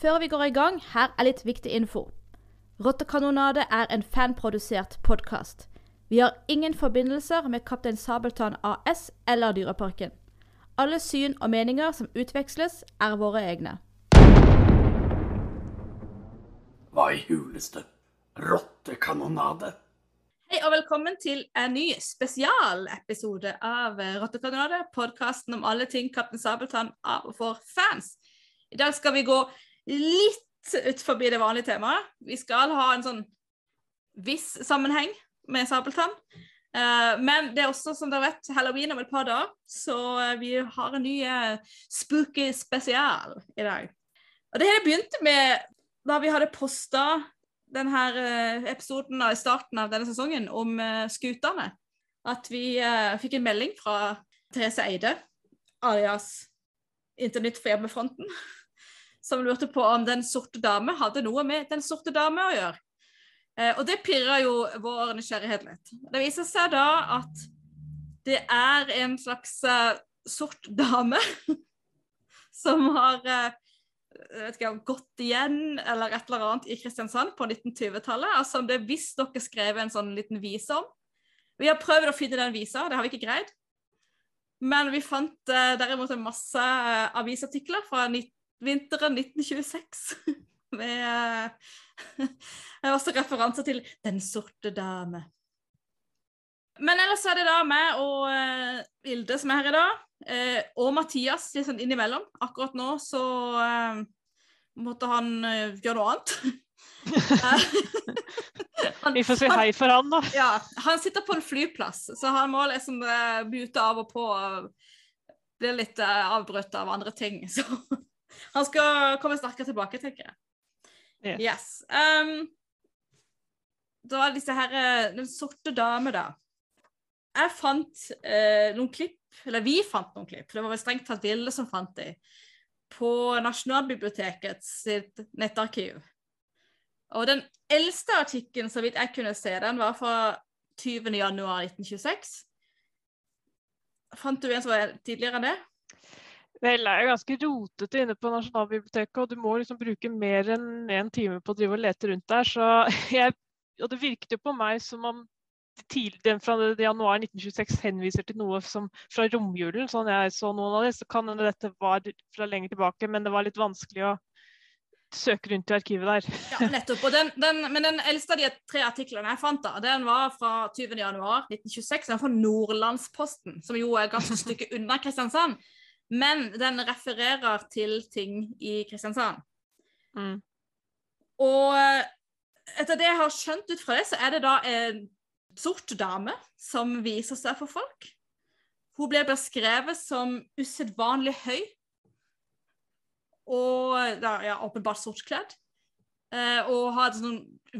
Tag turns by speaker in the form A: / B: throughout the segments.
A: Før vi går i gang, her er litt viktig info. Rottekanonade er en fanprodusert podkast. Vi har ingen forbindelser med Kaptein Sabeltann AS eller Dyreparken. Alle syn og meninger som utveksles, er våre egne.
B: Hva i huleste? Rottekanonade?
A: Hei og velkommen til en ny spesialepisode av eh, Rottekanonade, podkasten om alle ting Kaptein Sabeltann av og for fans. I dag skal vi gå litt ut forbi det vanlige temaet. Vi skal ha en sånn viss sammenheng med Sabeltann. Uh, men det er også, som dere vet, halloween om et par dager, så eh, vi har en ny uh, spooky spesial i dag. Og det hele begynte med da vi hadde posta denne episoden i starten av denne sesongen om skutene. At vi fikk en melding fra Therese Eide, alias Internytt for hjemmefronten, som lurte på om Den sorte dame hadde noe med Den sorte dame å gjøre. Eh, og det pirra jo vår nysgjerrighet litt. Det viser seg da at det er en slags uh, sort dame som har vet ikke, gått igjen eller et eller annet i Kristiansand på 1920-tallet, Altså, det visstnok dere skrevet en sånn liten vise om. Vi har prøvd å finne den visa, det har vi ikke greid. Men vi fant uh, derimot en masse avisartikler fra vinteren 1926 med uh, også referanser til 'Den sorte dame'. Men ellers er det da meg og uh, Vilde som er her i dag. Uh, og Mathias litt sånn innimellom. Akkurat nå så uh, måtte han gjøre noe annet.
C: han, Vi får si hei for han, da.
A: Ja, Han sitter på en flyplass, så han må liksom bute av og på. Blir litt avbrutt av andre ting. Så han skal komme sterkere tilbake, tenker jeg. Yes. Yes. Um, da er disse her eh, Den sorte dame, da. Jeg fant eh, noen klipp, eller vi fant noen klipp, det var vel strengt tatt Ville som fant dem, på Nasjonalbibliotekets sitt nettarkiv. Og den eldste artikkelen, så vidt jeg kunne se, den var fra 20.1.1926. Fant du en som var tidligere enn det?
C: Vel, er ganske rotete inne på Nasjonalbiblioteket, og du må liksom bruke mer enn en time på å drive og lete rundt der. Så jeg, og det virket jo på meg som om den fra januar 1926 henviser til noe som fra romjulen. Sånn jeg så noen av dem, så kan hende dette var fra lenger tilbake, men det var litt vanskelig å søke rundt i arkivet der.
A: Ja, nettopp. Den, den, men den eldste av de tre artiklene jeg fant, da, den var fra 20.1.1926. Den var fra Nordlandsposten, som jo er et ganske stykke unna Kristiansand. Men den refererer til ting i Kristiansand. Mm. Og eh, etter det jeg har skjønt ut fra det, så er det da en sort dame som viser seg for folk. Hun blir beskrevet som usedvanlig høy og da, ja, åpenbart sortkledd. Eh, og har et sånn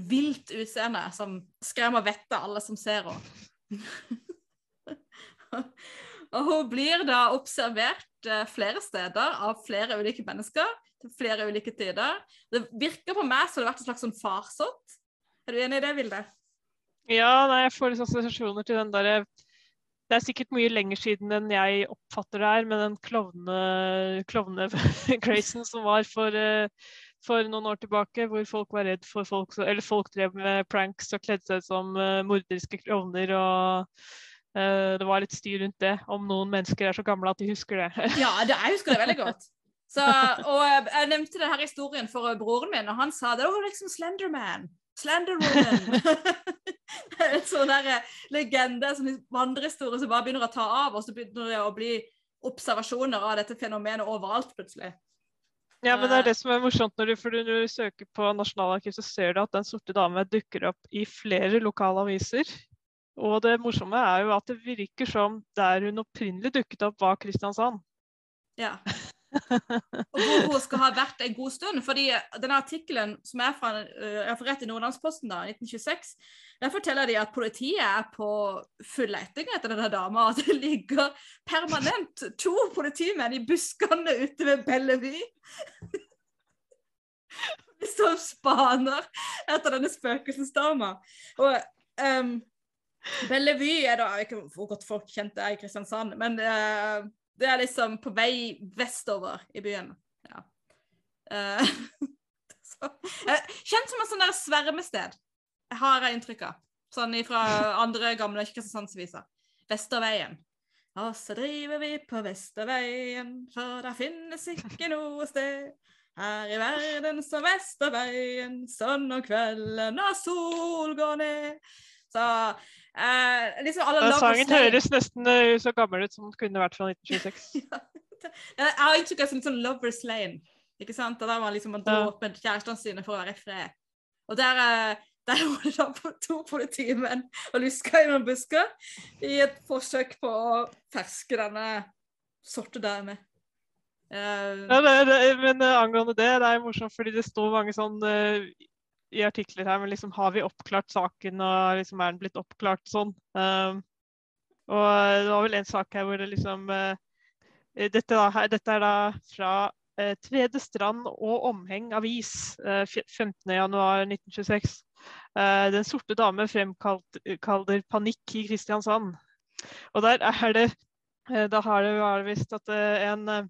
A: vilt utseende som skremmer vettet av alle som ser henne. og hun blir da observert Eh, flere steder av flere ulike mennesker til flere ulike tider. Det virker på meg som det har vært en slags sånn farsott. Er du enig i det, Vilde?
C: Ja, nei, jeg får litt assosiasjoner til den derre det er sikkert mye lenger siden enn jeg oppfatter det her, med den klovne-gracen som var for, uh, for, noen år tilbake, hvor folk var redd for folk Eller folk drev med pranks og kledde seg som uh, morderiske klovner og Eh, det var litt styr rundt det, om noen mennesker er så gamle at de husker det.
A: ja, det, jeg husker det veldig godt. Så, og jeg nevnte denne historien for broren min, og han sa det var liksom Slenderman. Slenderwoman. en sånn der eh, legende, sånn vandrehistorie som bare begynner å ta av, og så begynner det å bli observasjoner av dette fenomenet overalt plutselig.
C: Ja, men det er eh. det som er morsomt når du, for når du søker på Nasjonalarkivet, så ser du at Den sorte dame dukker opp i flere lokale aviser. Og det morsomme er jo at det virker som der hun opprinnelig dukket opp, var Kristiansand.
A: Ja. Og hvor hun skal ha vært en god stund. fordi denne artikkelen som er fra uh, referert i Nordlandsposten da, 1926, der forteller de at politiet er på full leting etter denne dama. Og det ligger permanent to politimenn i buskene ute ved Bellevue. Som spaner etter denne spøkelsesdama. Og um, Bellevue er da ikke hvor godt folk kjente er i Kristiansand, men er, det er, liksom på vei vestover i byen. Ja. Uh, så, uh, kjent som et sånn der svermested, har jeg inntrykk av. Sånn fra andre gamle Kristiansandsviser. Vesterveien. Og så driver vi på Vesterveien, for der finnes ikke noe sted. Her i verden som Vesterveien, sånn om kvelden når sol går ned. Så eh, liksom alle
C: Den sangen høres nesten uh, så gammel ut som den kunne vært fra 1926.
A: Jeg har inntrykk av sånn, sånn Lovers Lane. Ikke sant? Og Der man liksom man med kjærestene sine for å være i fred. Og der, eh, der var det da på to politimenn og luska i noen busker i et forsøk på å ferske denne sorte dame. Uh,
C: Ja, det, det, men uh, angående det, det er morsomt fordi det står mange sånn eh, i artikler her, men liksom har vi oppklart saken, og liksom er den blitt oppklart sånn? Um, og eh, det var vel en sak her hvor det liksom uh, dette, da, her- dette er da fra eh, Tvedestrand og Omheng avis uh, fj- 15.1.1926. Uh, den sorte dame fremkaller panikk i Kristiansand. Og der er det eh, Da har det visst at eh, en eh,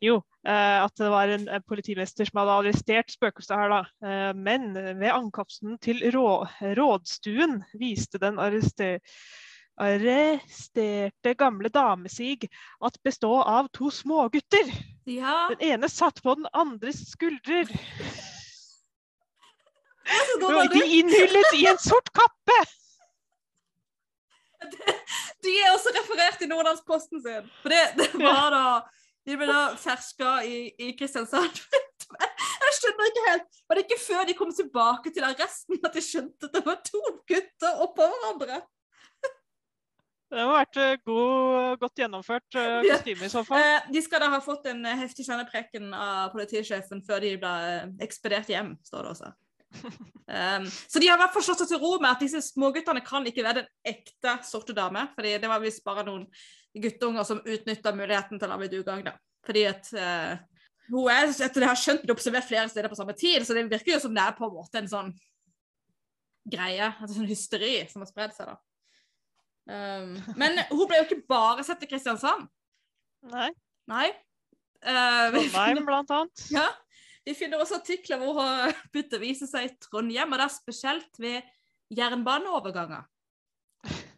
C: jo, eh, at det var en, politimester som hadde arrestert spøkelset her, da. Eh, men ved ankomsten til rå, rådstuen viste den arrester, arresterte gamle damesig at bestå av to smågutter.
A: ja,
C: Den ene satt på den andres skuldrer. de innhyllet i en sort kappe.
A: De er også referert i Nordlandsposten sin. For det, det var da De ble da ferska i, i Kristiansand. Jeg skjønner ikke helt. Var det ikke før de kom tilbake til arresten at de skjønte at det var to gutter oppå hverandre?
C: Det må ha vært eh, god, godt gjennomført eh, kostyme i så fall.
A: Eh, de skal da ha fått en heftig kjennepreken av politisjefen før de ble ekspedert hjem, står det også. Um, så de har i hvert fall slått seg til ro med at disse småguttene kan ikke være den ekte sorte dame. fordi det var visst bare noen guttunger som utnytta muligheten til å dugagn. da. Fordi at uh, hun er, etter det jeg har skjønt, blitt observert flere steder på samme tid, så det virker jo som det er på en måte en sånn greie, en sånn hysteri som har spredd seg. da. Um, men hun ble jo ikke bare sett i Kristiansand.
C: Nei.
A: Nei. Uh, vi,
C: Trondheim, blant annet.
A: ja, vi finner også artikler hvor hun begynte å vise seg i Trondheim, og det er spesielt ved jernbaneoverganger.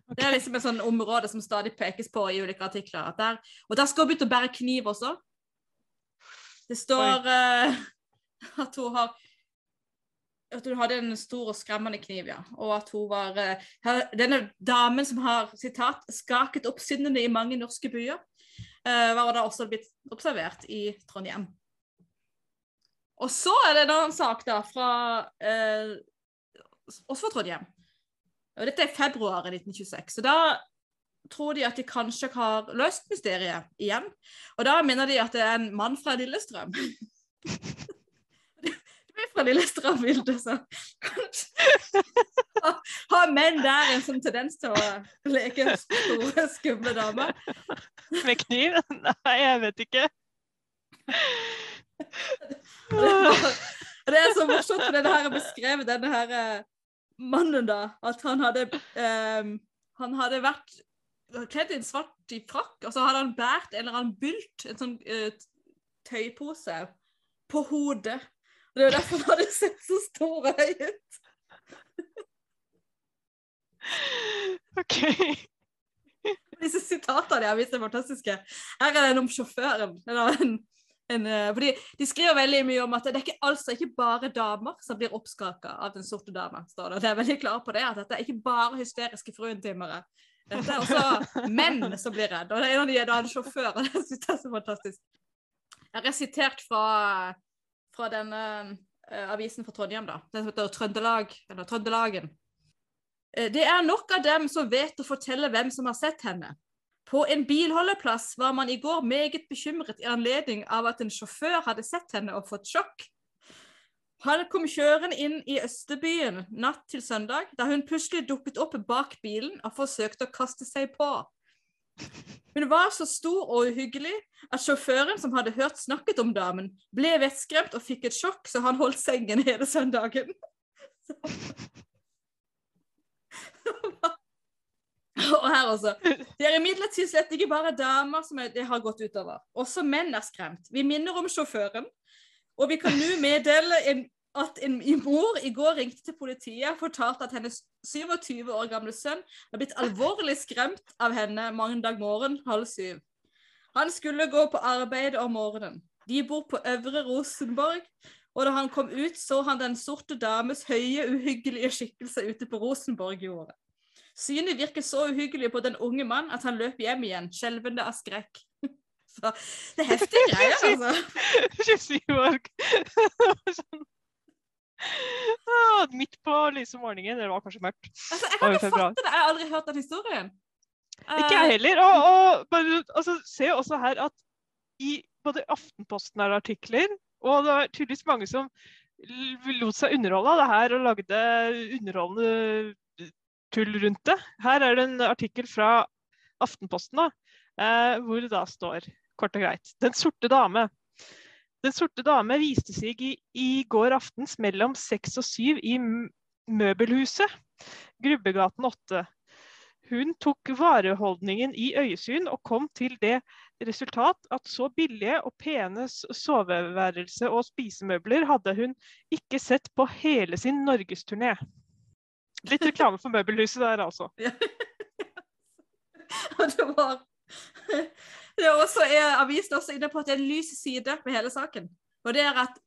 A: Det er liksom et sånn område som stadig pekes på i ulike artikler. Der, og der skal hun begynne å bære kniv også. Det står uh, at hun har at hun hadde en stor og skremmende kniv, ja. Og at hun var uh, Denne damen som har sitat, 'skaket opp i mange norske byer', uh, var da også blitt observert i Trondheim. Og så er det en annen sak, da, fra uh, også fra Trondheim. Og dette er februar 1926. Så da tror de at de kanskje har løst mysteriet igjen. Og da mener de at det er en mann fra Lillestrøm. Du er fra Lillestrøm, Vilde, så kanskje har menn der en sånn tendens til å leke store, skumle damer.
C: Med kniv? Nei, jeg vet ikke.
A: Det, er så morsomt, for denne her er beskrevet denne her eh, mannen, da. At han hadde um, Han hadde vært kledd i en svart i frakk, og så hadde han båret en eller annen bylt, en sånn uh, tøypose, på hodet. Og det er jo derfor han hadde sett så stor høy ut.
C: OK.
A: Disse sitatene de har vist er fantastiske. Her er det en om sjåføren. Eller en, en, eh, fordi De skriver veldig mye om at det er ikke, altså ikke bare damer som blir oppskaka av den sorte dama. står det. Det er veldig klare på det, at dette er ikke bare hysteriske fruentimere. Dette er også menn som blir redd. Og det er en av de er da en sjåfør. og Det synes jeg er så fantastisk. Jeg har sitert fra, fra denne uh, avisen fra Trondheim, da. Den som heter Trøndelag, eller Trøndelagen. Eh, Det er nok av dem som vet å fortelle hvem som har sett henne. På en bilholdeplass var man i går meget bekymret i anledning av at en sjåfør hadde sett henne og fått sjokk. Han kom kjørende inn i Østerbyen natt til søndag, da hun plutselig dukket opp bak bilen og forsøkte å kaste seg på. Hun var så stor og uhyggelig at sjåføren som hadde hørt snakket om damen, ble vettskremt og fikk et sjokk, så han holdt sengen hele søndagen. Og her også. Det er imidlertid slett ikke bare damer som det har gått utover. Også menn er skremt. Vi minner om sjåføren, og vi kan nå meddele en, at en en mor i går ringte til politiet og fortalte at hennes 27 år gamle sønn har blitt alvorlig skremt av henne mandag morgen halv syv. Han skulle gå på arbeid om morgenen. De bor på Øvre Rosenborg, og da han kom ut, så han den sorte dames høye, uhyggelige skikkelse ute på Rosenborg-jordet. Synet virket så uhyggelig på den unge mann at han løp hjem igjen, skjelvende av skrekk. Så det er heftige greier, altså.
C: 27 år. Midt på lyse morgenen. Det var kanskje mørkt.
A: altså jeg kan ikke fatte det, jeg har aldri hørt den historien.
C: Ikke jeg
A: Eh,
C: heller. Og, og bare, altså, se også her at i både Aftenposten er det artikler, og det er tydeligvis mange som lot seg underholde av det her og lagde underholdende tull rundt det. Her er det en artikkel fra Aftenposten da, eh, hvor det da står kort og greit Den sorte dame. Den sorte dame viste seg i, i går aftens mellom seks og syv i Møbelhuset, Grubbegaten 8. Hun tok vareholdningen i øyesyn og kom til det resultat at så billige og pene soveværelse og spisemøbler hadde hun ikke sett på hele sin norgesturné. Litt reklame for møbelhuset der, altså.
A: Og det var det er også, er Avisen også inne på at det er en lys side med hele saken. Og det er at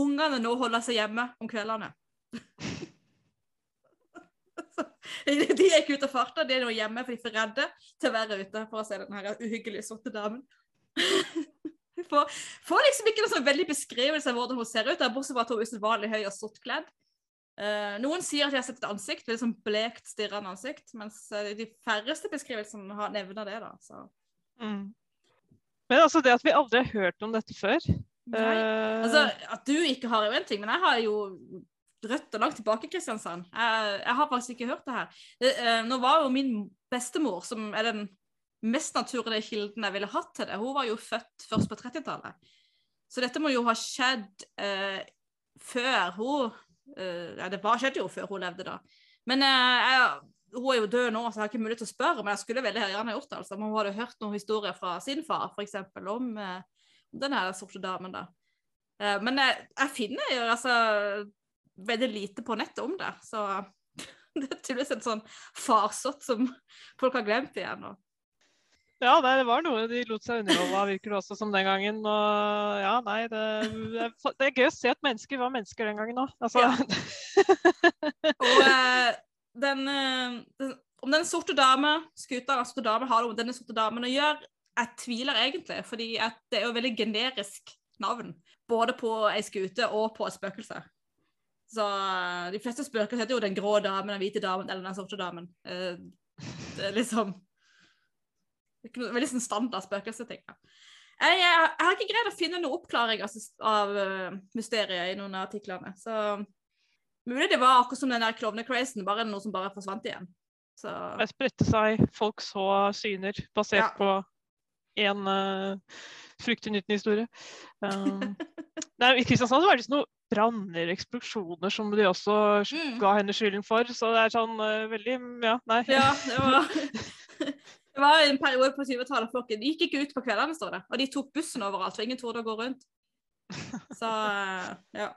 A: ungene nå holder seg hjemme om kveldene. De er ikke ute og farter, de er nå hjemme for de er for redde til å være ute for å se den uhyggelige sorte damen. Får, får liksom ikke noen sånn veldig beskrivelse av hvordan hun ser ut, bortsett fra at hun er usedvanlig høy og sortkledd. Eh, noen sier at de har sett et ansikt, et sånn blekt, stirrende ansikt, mens eh, de færreste beskrivelsene har nevner det. da. Så.
C: Mm. Men altså det at vi aldri har hørt om dette før eh,
A: Altså, At du ikke har jo en ting, men jeg har jo røtter langt tilbake i Kristiansand. Jeg, jeg har faktisk ikke hørt det her. Det, uh, nå var jo min bestemor, som er den mest naturlige kilden jeg ville hatt til det, hun var jo født først på 30-tallet. Så dette må jo ha skjedd før hun Ja, det var, skjedde jo før hun levde da. Men uh, jeg, hun er jo død nå, så jeg har ikke mulighet til å spørre, men jeg skulle veldig gjerne gjort det. altså. Men hun hadde hørt noen historier fra sin far, f.eks. om uh, om den her sorte damen, da. Uh, men jeg, jeg finner jo altså veldig lite på nettet om det, så det er tydeligvis en sånn farsott som folk har glemt igjen. Og,
C: Ja, nei, det var noe de lot seg underholde av, virker det også som den gangen. Og ja, nei, det, det, er, gøy å se at mennesker var mennesker den gangen òg. Altså,
A: og eh, den, eh, den, om den sorte dame, skuta den sorte dame, har noe med denne sorte damen å gjøre, jeg tviler egentlig, fordi det er jo veldig generisk navn. Både på ei skute og på et spøkelse. Så eh, de fleste spøkelser heter jo den grå damen, den hvite damen eller den sorte damen. Eh, det liksom det er ikke noe, veldig sånn standard spøkelsesting. Jeg, jeg, jeg har ikke greid å finne noe oppklaring av, av uh, mysteriet i noen av artiklene. Så mulig det var akkurat som den der klovnecrazen, bare noe som bare forsvant igjen. Så
C: det spredte seg, folk så syner basert
A: Ja.
C: på én uh, fryktinngytende historie. Um, nei, I Kristiansand så var det liksom noen branner, eksplosjoner, som de også
A: Mm.
C: ga henne skylden for. Så det er sånn uh, veldig Ja, nei.
A: ja, det var Det var en periode på 20-tallet folk gikk ikke ut på kveldene, står det. Og de tok bussen overalt, for ingen torde å gå rundt. Så eh, ja.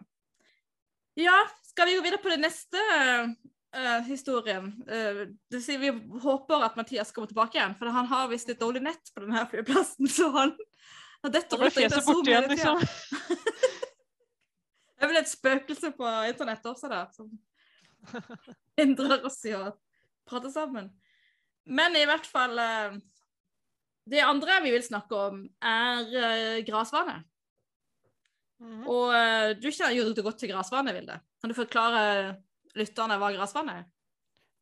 A: Ja, skal vi gå videre på den neste uh, historien? Uh, det sier vi håper at Mathias kommer tilbake igjen, for han har visst litt dårlig nett på denne flyplassen, så han har dette rundt og inn Zoom hele tiden.
C: liksom.
A: Det er vel et spøkelse på internett også, da, som hindrer oss i å prate sammen. Men i hvert fall eh, Det andre vi vil snakke om, er grasvannet. Mm
C: -hmm.
A: Og eh, du kjenner jo godt til grasvannet, Vilde. Kan du forklare lytterne hva grasvannet er?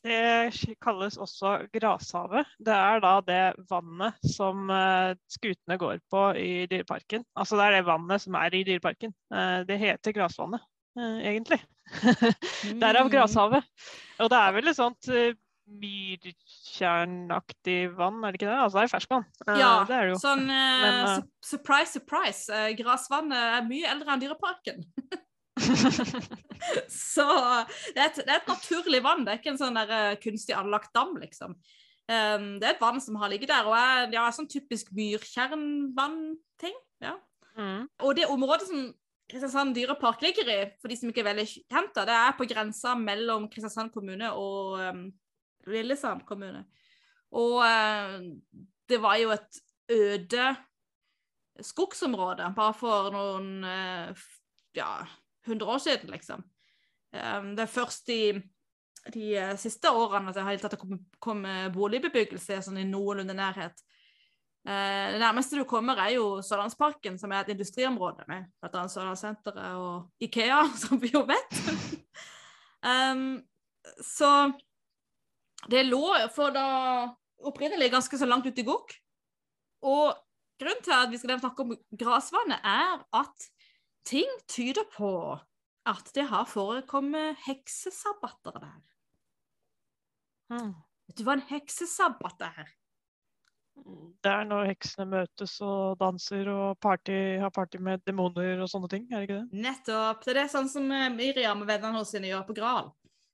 C: Det kalles også grashavet. Det er da det vannet som eh, skutene går på i Dyreparken. Altså det er det vannet som er i Dyreparken. Eh, det heter grasvannet, eh, egentlig. Derav
A: Mm.
C: grashavet. Og det er vel et sånt myrtjernaktig vann, er det ikke det? Altså det er ferskvann. Eh,
A: Ja,
C: det er det jo.
A: sånn uh,
C: Men, uh,
A: su- surprise, surprise. Uh, grasvannet er mye eldre enn Dyreparken. Så det er, et, det er et naturlig vann, det er ikke en sånn der, kunstig anlagt dam, liksom. Um, det er et vann som har ligget der, og er ja, sånn typisk myrtjernvannting. Ja.
C: Mm.
A: Og det området som Kristiansand dyrepark ligger i, for de som ikke er veldig kjent, det er på grensa mellom Kristiansand kommune og um, Lillesand kommune. Og uh, det var jo et øde skogsområde bare for noen uh, ja, 100 år siden, liksom. Um, det er først de uh, siste årene at det har kommet kom boligbebyggelse sånn i noenlunde nærhet. Det nærmeste du kommer, er jo Sørlandsparken, som er et industriområde med bl.a. Sørlandssenteret og Ikea, som vi jo vet. um, så det lå for da opprinnelig ganske så langt ute i Gokk. Og grunnen til at vi skal snakke om grasvannet, er at ting tyder på at det har forekommet heksesabbater der.
C: Mm.
A: Vet du hva en heksesabbat er?
C: Det er når heksene møtes og danser og party, har party med demoner og sånne ting, er det ikke det?
A: Nettopp. Det er sånn som eh, Miriam og vennene hennes gjør på Gral.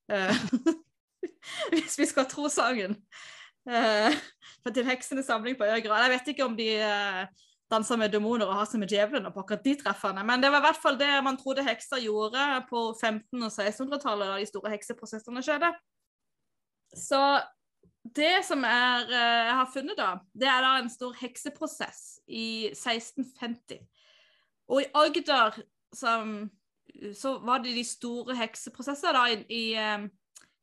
A: Hvis vi skal tro sangen. Uh, for til heksenes samling på Øya Jeg vet ikke om de uh, danser med demoner og har seg med djevelen på akkurat de treffene, men det var i hvert fall det man trodde hekser gjorde på 1500- og 1600-tallet, da de store hekseprosessene skjedde. Så det som er, eh, jeg har funnet, da, det er da en stor hekseprosess i 1650. Og i Agder så var det de store hekseprosesser da i, i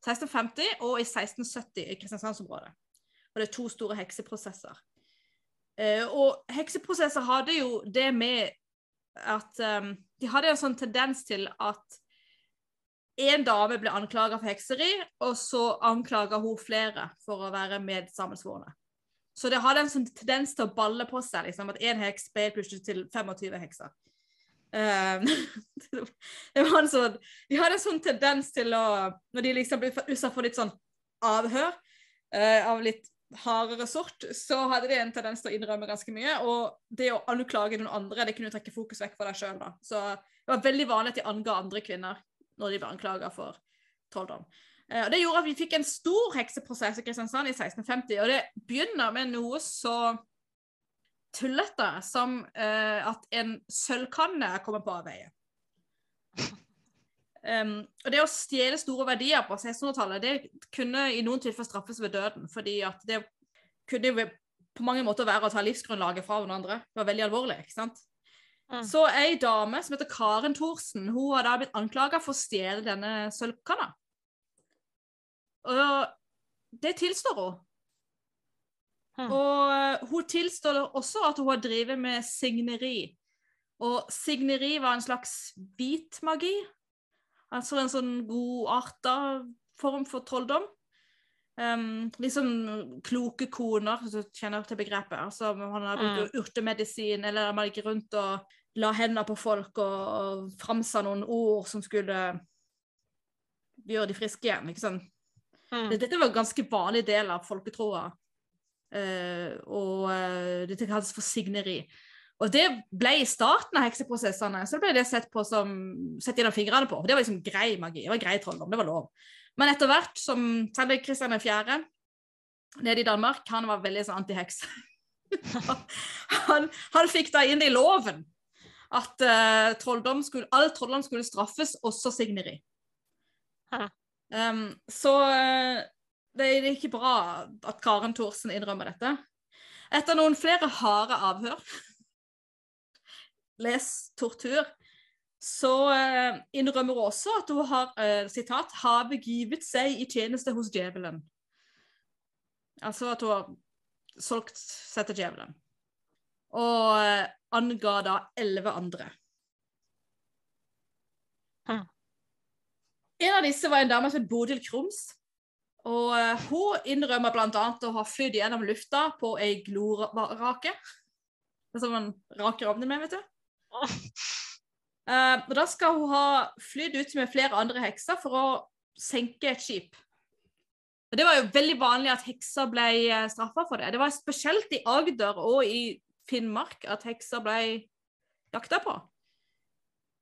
A: 1650 og i 1670 i Kristiansandsområdet. Og det er to store hekseprosesser. Eh, og hekseprosesser hadde jo det med at um, De hadde en sånn tendens til at en dame ble anklaga for hekseri, og så anklaga hun flere for å være medsammensvorne. Så det hadde en sånn tendens til å balle på seg, liksom, at én heks ble plutselig til 25 hekser. Um, det var en sånn, de hadde en sånn tendens til å Når de liksom ble utsatt for litt sånn avhør uh, av litt hardere sort, så hadde de en tendens til å innrømme ganske mye. Og det å anklage noen andre, det kunne trekke fokus vekk fra deg sjøl, da. Så det var veldig vanlig at de anga andre kvinner når de ble anklaga for trolldom. Eh, og Det gjorde at vi fikk en stor hekseprosess i Kristiansand i 1650. Og det begynner med noe så tullete som uh, at en sølvkanne kommer på avveie. Um, og det å stjele store verdier på 1600-tallet, det kunne i noen tilfeller straffes ved døden. fordi at det kunne på mange måter være å ta livsgrunnlaget fra noen andre. Det var veldig alvorlig. ikke sant?
C: Mm.
A: Så ei dame som heter Karen Thorsen, hun har da blitt anklaga for å stjele denne sølvkanna. Og det tilstår hun.
C: Mm.
A: Og eh, hun tilstår også at hun har drevet med signeri. Og signeri var en slags hvit magi. Altså en sånn godarta form for trolldom. Um, liksom kloke koner, hvis du kjenner til begrepet. Altså, man har brukt urtemedisin, eller man gikk rundt og la hendene på folk og, og framsa noen ord som skulle gjøre de friske igjen. ikke sant?
C: Mm.
A: Dette var en ganske vanlig del av folketroa. Eh, og eh, dette kalles for signeri. Og det ble i starten av hekseprosessene så ble det sett på som sett gjennom fingrene på. Det var liksom grei magi. Det var grei trolldom. Det var lov. Men etter hvert som særlig Kristian 4. nede i Danmark, han var veldig sånn antiheks. han, han fikk da inn i loven at uh, trolldom skulle, all trolldom skulle straffes, også signeri. Um, så uh, det er ikke bra at Karen Thorsen innrømmer dette. Etter noen flere harde avhør, les tortur, så uh, innrømmer hun også at hun har uh, sitat, har begivet seg i tjeneste hos djevelen. Altså at hun har solgt seg til djevelen. Og uh, anga da elleve andre. En av disse var en dame som het Bodil Krums. Og uh, hun innrømmer bl.a. å ha flydd gjennom lufta på ei glorake. Det som man raker ovnen med, vet du. Uh, og da skal hun ha flydd ut med flere andre hekser for å senke et skip. Og Det var jo veldig vanlig at hekser ble uh, straffa for det. Det var spesielt i Agder og i Finnmark at hekser ble jakta på.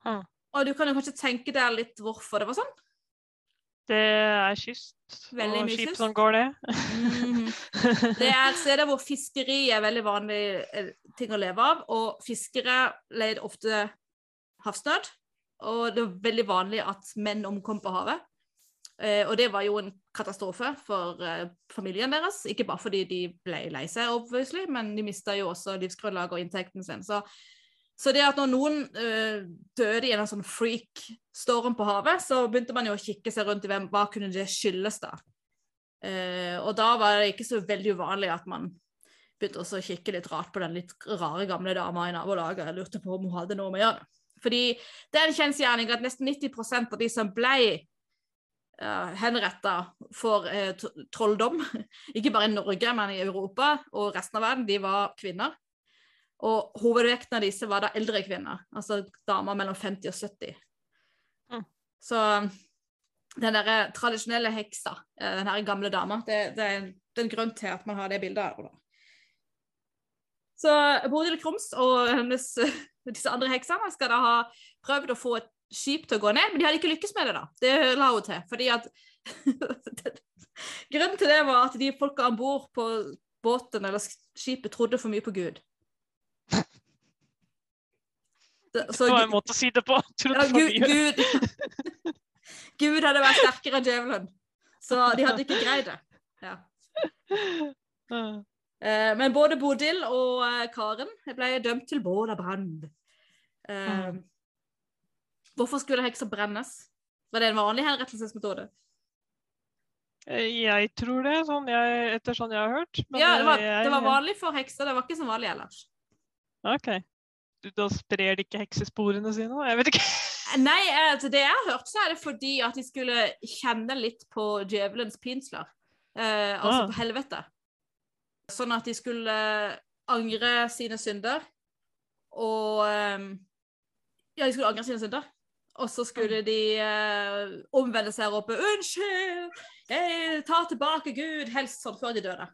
C: Huh.
A: Og du kan jo kanskje tenke deg litt hvorfor det var sånn?
C: Det er kyst
A: Veldig
C: og skip
A: kyst.
C: som går det.
A: mm. Det er steder hvor fiskeri er veldig vanlig eh, ting å leve av, og fiskere leide ofte havsnød. Og det var veldig vanlig at menn omkom på havet. Eh, og det var jo en katastrofe for eh, familien deres. Ikke bare fordi de ble lei seg, men de mista jo også livsgrunnlaget og inntekten sin. Så, så det at når noen uh, døde i en sånn freak-storm på havet, så begynte man jo å kikke seg rundt i hvem, hva kunne det skyldes da. Uh, og da var det ikke så veldig uvanlig at man begynte også å kikke litt rart på den litt rare gamle dama i nabolaget. Jeg lurte på om hun hadde noe med å. Fordi det er en kjensgjerning at nesten 90% av de som ble uh, henretta for eh, trolldom, ikke bare i Norge, men i Europa og resten av verden, de var kvinner. Og hovedvekten av disse var da eldre kvinner, altså damer mellom 50 og 70.
C: Mm.
A: Så den der tradisjonelle heksa, eh, den her gamle dama, det, det, er en, det er en grunn til at man har det bildet av henne. Så Bodil Krums og hennes, disse andre heksene skal da ha prøvd å få et skip til å gå ned, men de hadde ikke lykkes med det. da. Det la hun til. fordi at Grunnen til det var at de folka om bord på båten eller skipet trodde for mye på Gud. Det- Så
C: Det var en måte å si det på.
A: Ja, Gud. Gud, Gud hadde vært sterkere enn djevelen, så de hadde ikke greid det. Ja. Eh, men både Bodil og eh, Karen ble dømt til bål og brann. Eh,
C: Mm.
A: Hvorfor skulle hekser brennes? Var det en vanlig henrettelsesmetode?
C: Jeg tror det, sånn jeg, etter sånn jeg har hørt. men
A: ja, det var, det var vanlig for hekser, det var ikke så vanlig ellers.
C: OK. Da sprer de ikke heksesporene sine? Jeg vet ikke.
A: Nei, altså det jeg har hørt, så er det fordi at de skulle kjenne litt på djevelens pinsler. Eh, altså
C: Ah.
A: på helvete. Sånn at de skulle eh, angre sine synder. Og eh, Ja, de skulle angre sine synder. Og så skulle de eh, omvende seg og rope 'Unnskyld! Jeg tar tilbake Gud!' Helst sånn før de døde.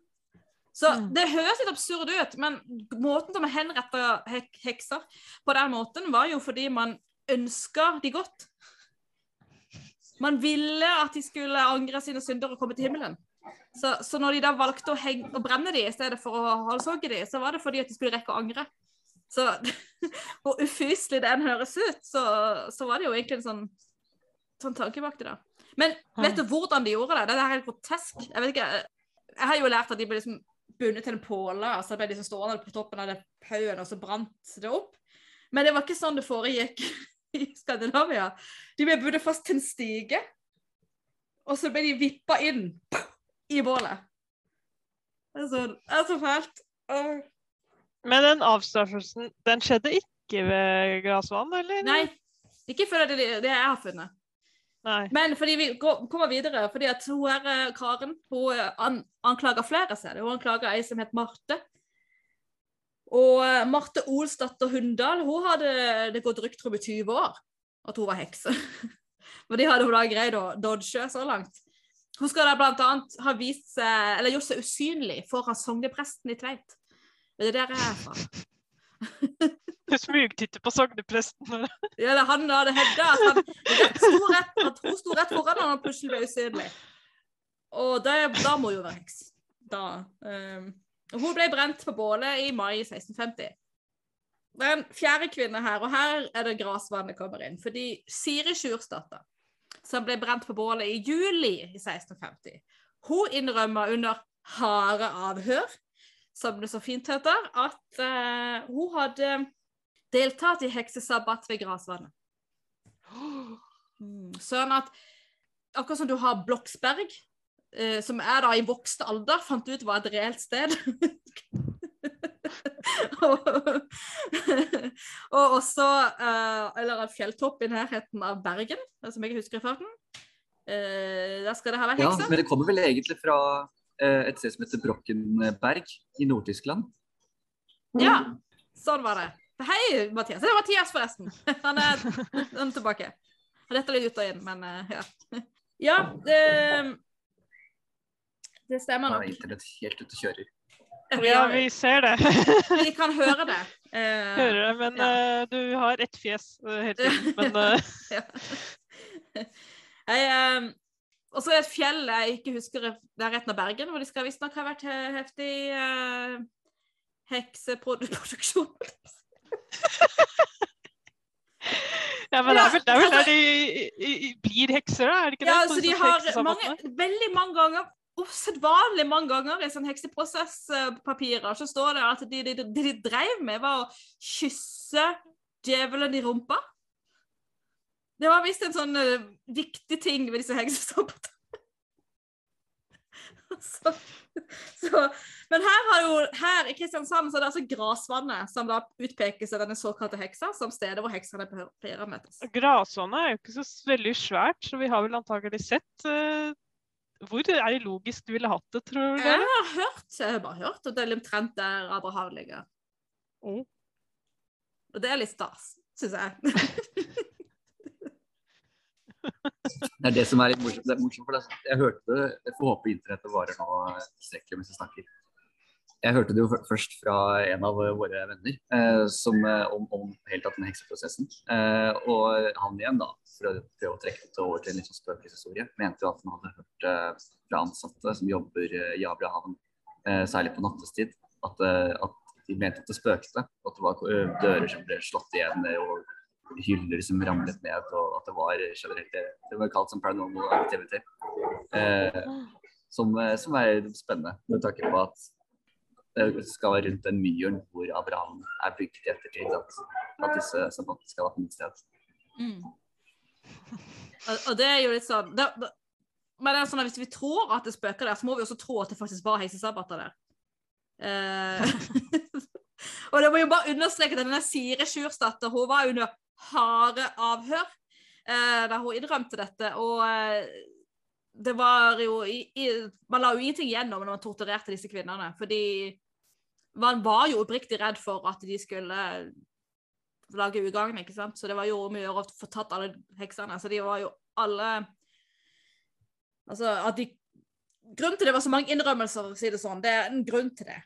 A: Så
C: Mm.
A: det høres litt absurd ut, men måten de henretta hek hekser på den måten, var jo fordi man ønska de godt. Man ville at de skulle angre sine synder og komme til himmelen. Så, så når de da valgte å, henge, å brenne de i stedet for å halshogge de, så var det fordi at de skulle rekke å angre. Så hvor ufyselig det enn høres ut, så, så var det jo egentlig en sånn, sånn tanke bak det, da. Men vet du hvordan de gjorde det? Det er helt grotesk. Jeg vet ikke, jeg har jo lært at de ble liksom bundet til en påle, altså Det ble liksom stående på toppen av den haugen, og så brant det opp. Men det var ikke sånn det foregikk i Skandinavia. De ble bundet fast til en stige, og så ble de vippa inn i bålet. Det er så, det er så fælt. Åh.
C: Men den avstraffelsen, den skjedde ikke ved Grasvann, eller?
A: Nei, ikke før det, det jeg har funnet.
C: Nei.
A: Men fordi vi kommer videre, fordi at hun her, eh, Karen hun eh, an, anklager flere seg. Hun anklager ei som het Marte. Og eh, Marte Olsdatter Hundal hun hadde det gått rykter om i 20 år at hun var hekse. Men de hadde hun da greid å dodge så langt. Hun skal da annet ha vist seg, eller gjort seg usynlig foran sognepresten i Tveit. Det er der jeg er fra.
C: Smugtitte på sognepresten.
A: Ja, det han hadde Hedda. at, han, sto rett, at hun sto rett foran han og plutselig ble usynlig. Og det, da må jo være heks. Da. Um, hun ble brent på bålet i mai 1650. Det er en fjerde kvinne her, og her er det grasvannet kommer inn. Fordi Siri Sjurstatter, som ble brent på bålet i juli i 1650, hun innrømmer under harde avhør, som det så fint heter, at eh, hun hadde deltatt i heksesabbat ved grasvannet. Mm, Sånn at akkurat som du har Bloksberg, eh, som er da i vokst alder, fant ut var et reelt sted. og, og også eh, Eller en fjelltopp i nærheten av Bergen, som jeg husker i farten. Eh, der skal det ha vært
D: Ja, men det kommer vel egentlig fra et sted som heter Brockenberg i Nord-Tyskland.
A: Ja, sånn var det. Hei, Mathias. Det er Mathias, forresten. Han er, han er tilbake. Han detter litt ut og inn, men eh, ja. Ja, det, det stemmer
D: nok.
A: nok.
D: er internett helt ute og kjører.
C: Ja, vi ser det.
A: Vi kan høre det. Eh,
C: Hører det, men
A: Ja.
C: eh, du har ett fjes eh, hele tiden. Men eh,
A: ja. Jeg, eh, Og så er det et fjell jeg ikke husker det er retten av Bergen, hvor de skal visstnok ha vært he- heftig uh, hekseproduksjon.
C: Ja, men det er vel, det er vel
A: Ja,
C: der de blir hekser, da? Er det ikke
A: Ja,
C: det?
A: altså
C: så
A: de har mange, veldig mange ganger, usedvanlig mange ganger i sånn hekseprosesspapirer, så står det at det de, de, de drev med var å kysse djevelen i rumpa. Det var visst en sånn uh, viktig ting ved disse heksesambattene. så, så, men her, har jo, her i Kristiansand så er det altså Grasvannet som da utpekes av denne såkalte heksa som stedet hvor heksene pleier å møtes.
C: Grasvannet er jo ikke så veldig svært, så vi har vel antagelig sett uh, Hvor er det logisk du ville hatt det, tror du?
A: Jeg har hørt, jeg har bare hørt at det er omtrent der Abraham ligger.
C: Mm.
A: Og det er litt stas, syns jeg.
D: Det er det som er litt morsomt. Det er morsomt det. Jeg hørte det, jeg får håpe internettet varer nå tilstrekkelig mens jeg snakker. Jeg hørte det jo først fra en av våre venner eh, som, eh, om, om helt tatt den hekseprosessen. Eh, og han igjen, da, for å prøve å trekke det over til en litt sånn spøkelseshistorie, mente jo at han hadde hørt eh, fra ansatte som jobber i Abrahavn, eh, særlig på nattestid, at, eh, at de mente at det spøkte. At det var dører som ble slått igjen, og hyller som ramlet ned, og at det var generelt det, det var kalt som paranormal activity. Eh, som, eh, som er spennende, med tanke på at det skal være rundt den myren hvor Abraham er bygd i ettertid, at, at disse sabbatene skal ha funnet sted.
A: Mm. Og, og det er jo litt sånn da, da, Men det er sånn at hvis vi tror at det spøker der, så må vi også tro at det faktisk var heisesabbater der. Eh, og det må jo bare understreke at denne Sire Sjursdatter hun var under harde avhør eh, da hun innrømte dette. Og eh, det var jo i, i, Man la jo ingenting igjennom når man torturerte disse kvinnene. Fordi man var jo oppriktig redd for at de skulle lage ugagn, ikke sant. Så det var jo om å gjøre å få tatt alle heksene. Så de var jo alle Altså at de Grunnen til det var så mange innrømmelser, å si det sånn, det er en grunn til det.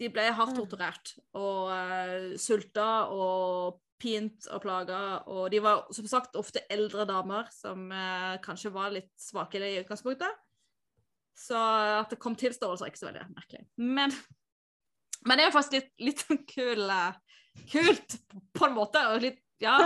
A: De ble hardt torturert og uh, sulta og pint og plaga. Og de var som sagt ofte eldre damer som eh, kanskje var litt svake i utgangspunktet. Så at det kom tilståelser, er ikke så veldig merkelig. Men, men det er jo faktisk litt, litt sånn kul, eh, kult på en måte. Og litt, ja.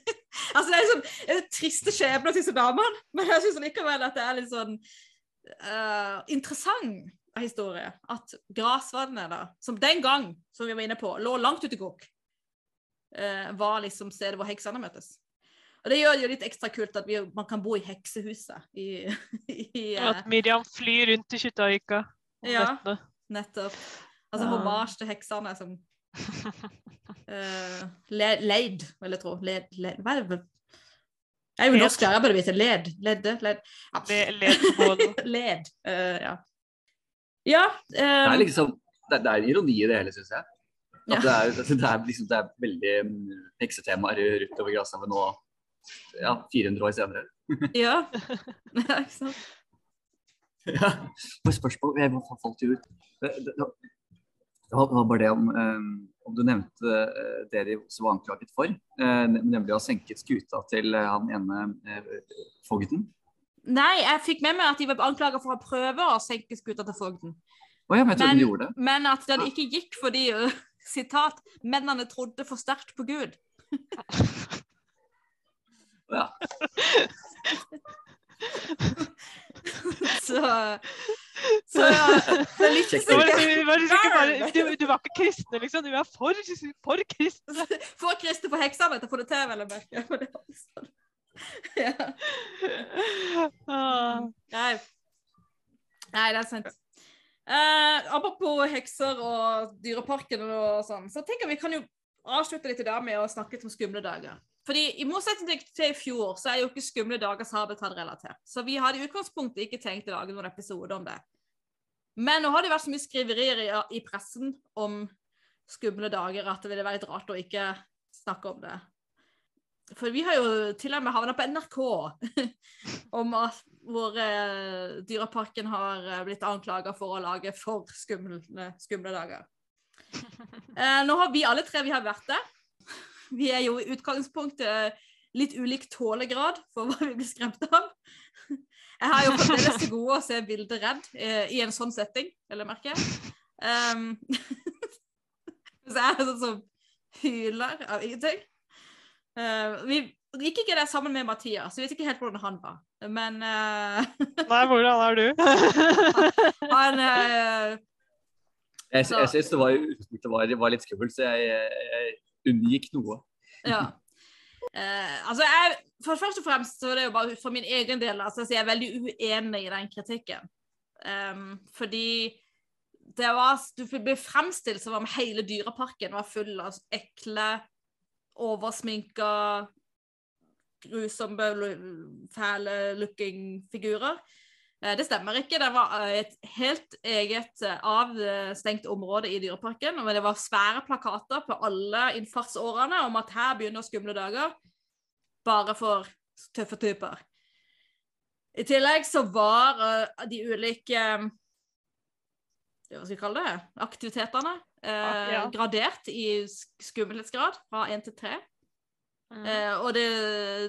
A: altså det er sånn det er triste skjebner til disse damene, men jeg syns likevel at det er litt sånn uh, interessant historie. At Grasvannet, da, som den gang, som vi var inne på, lå langt ute i Gokk, var liksom stedet hvor heksene møtes. Og det gjør det jo litt ekstra kult at vi, man kan bo i heksehuset i, i eh,
C: At Miriam flyr rundt i Kjuttaøyka
A: Ja. Nettopp. Altså hommage til heksene som uh, le, Leid, vil jeg tro. Led, led, hva er det? Jeg er jo
C: Led.
A: norsk jeg burde vite. Led. Ledde. Led. Ja.
C: Le- ledbål.
A: Led. Uh, ja. Ja.
D: Det er
A: eh,
D: liksom det, det er ironi i det hele, syns jeg.
A: Ja.
D: det, er, det, er liksom, det er veldig mm, heksetemaer rundt over Grashavet nå ja, 400 år senere.
A: ja. ja, ikke sant.
D: Ja. Spørsmål Jeg falt jo ut. Det, det, det var- bare det om, eh, om du nevnte eh, det de også var anklaget for, eh, nemlig å ha senket skuta til eh, han ene eh, fogden.
A: Nei, jeg fikk med meg at de var anklaget for å prøve å senke skuta til fogden.
D: Oh, ja, men
A: Men-
D: de det.
A: Men at den ikke gikk fordi ø, sitat, mennene trodde for sterkt på Gud.
D: Ja.
A: Så, så ja, det er litt
C: var,
A: sikkert.
C: du, du var ikke kristne, liksom. Du var for, for kristne.
A: For kristne for heksene til å få det til, vel å merke. Var sånn. Ja.
C: Ah.
A: Nei. Nei, det er sant. Eh, apropos hekser og Dyreparken og sånn, så tenker jeg vi kan jo avslutte litt i dag med å snakke om skumle dager. Fordi I motsetning til i fjor, så er jo ikke Skumle dager Sabeltann-relatert. Så vi hadde i utgangspunktet ikke tenkt å lage noen episode om det. Men nå har det vært så mye skriverier i, i pressen om skumle dager at det ville være litt rart å ikke snakke om det. For vi har jo til og med havna på NRK om at hvor eh, Dyreparken har eh, blitt anklaga for å lage for skumle, skumle dager. Eh, nå har vi alle tre vi har vært der. Vi er jo i utgangspunktet litt ulik tålegrad for hva vi blir skremt av. Jeg har jo fremdeles til gode å se bildet redd eh, i en sånn setting, vil jeg merke. Um, så jeg er sånn som hyler av ingenting. Uh, vi gikk ikke der sammen med Mathias, så vi vet ikke helt hvordan han var. Men uh,
C: Nei, hvordan er du?
A: han uh,
D: Jeg, jeg syns det var, det var, var litt skummelt, så jeg, jeg unngikk noe.
A: Ja. Uh, altså jeg, for Først og fremst så er det jo bare for min egen del altså, jeg er veldig uenig i den kritikken. Um, fordi det var, du ble fremstilt som om hele dyreparken var full av ekle, oversminka, grusomme, fæle looking figurer. Eh, Det stemmer ikke. Det var eh, et helt eget eh, avstengt område i Dyreparken. Men Det var svære plakater på alle innfartsårene om at her begynner skumle dager. Bare for tøffe typer. I tillegg så var de ulike Hva skal vi kalle det? Aktivitetene eh,
C: Ja.
A: gradert i sk- skummelhetsgrad fra én til tre.
C: Mm.
A: Eh, og det,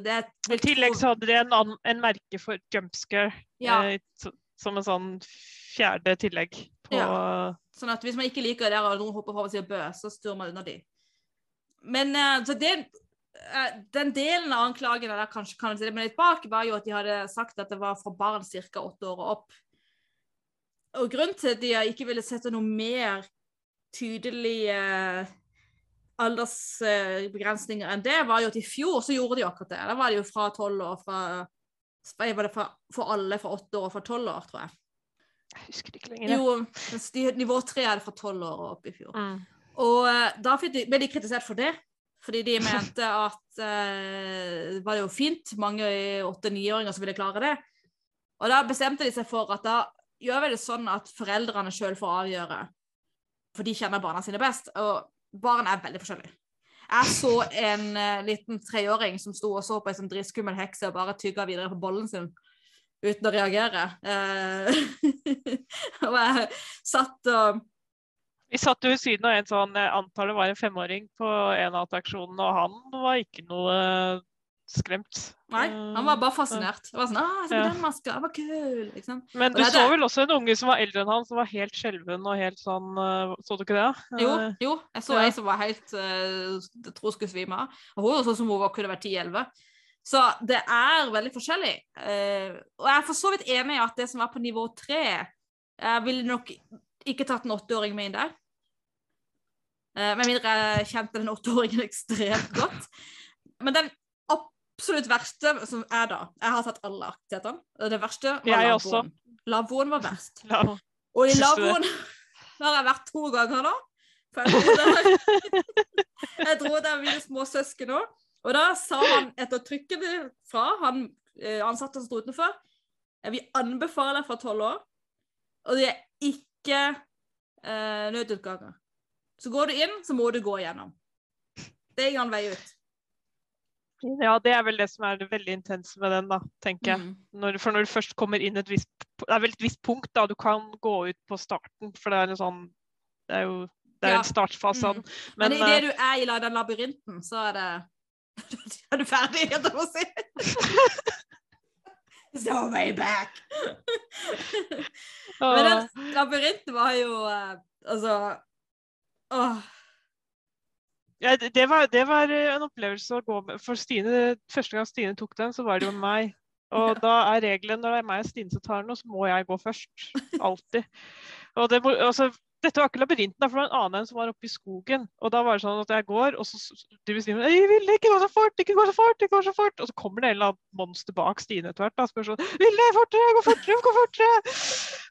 A: det er
C: I tillegg så hadde de en, an, en merke for jumpscare
A: Ja.
C: uh, som en sånn fjerde tillegg på
A: Sånn at hvis man ikke liker det, og noen hopper på og sier bø, så sturer man unna de. Men uh, så det, den delen av anklagen der kanskje kan stille litt bak, var jo at de hadde sagt at det var fra barn ca. åtte år og opp. Og grunnen til at de ikke ville sette noe mer tydelige eh, aldersbegrensninger enn det, var jo at i fjor så gjorde de akkurat det. Da var det jo fra tolv år fra var det fra, For alle fra åtte år og fra tolv år, tror jeg.
C: Jeg husker ikke lenger.
A: Jo, mens de, nivå tre er det fra tolv år og opp i fjor.
C: Mm.
A: Og eh, da de, ble de kritisert for det. Fordi de mente at eh, det jo fint, mange åtte-niåringer som ville klare det. Og da bestemte de seg for at da gjør vi det sånn at foreldrene sjøl får avgjøre. For de kjenner barna sine best. Og barn er veldig forskjellige. Jeg så en uh, liten treåring som sto og så på ei sånn dritskummel hekse og bare tygga videre på bollen sin uten å reagere. Uh, og jeg satt og
C: Vi satt jo ved siden av en sånn, jeg antar det var en femåring på en av attraksjonene, og han var ikke noe eh, skremt.
A: Nei, han var bare fascinert. Det var sånn, ah, se på
C: Ja.
A: den maska, den var kul, liksom.
C: Men du
A: det
C: så vel også en unge som var eldre enn han, som var helt skjelven og helt sånn eh, Så du ikke det?
A: Jo,
C: Eh,
A: jo, jeg så
C: ja.
A: ei som var helt Jeg tror hun skulle svime av. Og hun var sånn som hun var, kunne vært 10-11. Så det er veldig forskjellig. Eh, og jeg er for så vidt enig i at det som var på nivå 3 Jeg ville nok ikke tatt en åtteåring med inn der. Eh, med mindre jeg kjente den åtteåringen ekstremt godt. Men den absolutt verste som er da Jeg har tatt alle aktivitetene. Det verste var lavvoen. Lavvoen var verst.
C: la,
A: Og i lavvoen har jeg vært to ganger nå. For jeg dro der, der mine små søsken òg. Og da sa han etter trykket fra han eh, ansatte som sto utenfor Jeg vil anbefale fra tolv år, og det er ikke eh, nødutganger. Så går du inn, så må du gå igjennom. Det er ingen vei ut.
C: Ja, det er vel det som er det veldig intense med den, da, tenker jeg.
A: Mm.
C: Når, for når du først kommer inn et visst Det er vel et visst punkt da du kan gå ut på starten, for det er en sånn Det er jo det er
A: Ja.
C: en startfase av
A: Mm.
C: den.
A: Men,
C: Men,
A: idet
C: eh,
A: du er i den labyrinten, så er det Er du ferdig, helt å si? It's no way back. Men den labyrinten var jo eh, Altså Åh.
C: Ja, det, var, det var eh, en opplevelse å gå med. For Stine, første gang Stine tok den, så var det jo meg. Og da er regelen når det er meg og Stine som tar den, så må jeg gå først. Alltid. Og det, altså, dette var ikke labyrinten, for det var en annen en som var oppe i skogen. Og da var det sånn at jeg går, og så driver Stine med «Ei, Vilde, ikke gå så fort, ikke gå så fort, ikke gå så fort. Og så kommer det en eller annen monster bak Stine etter hvert og spør sånn Ville, fortere, gå fortere, gå fortere!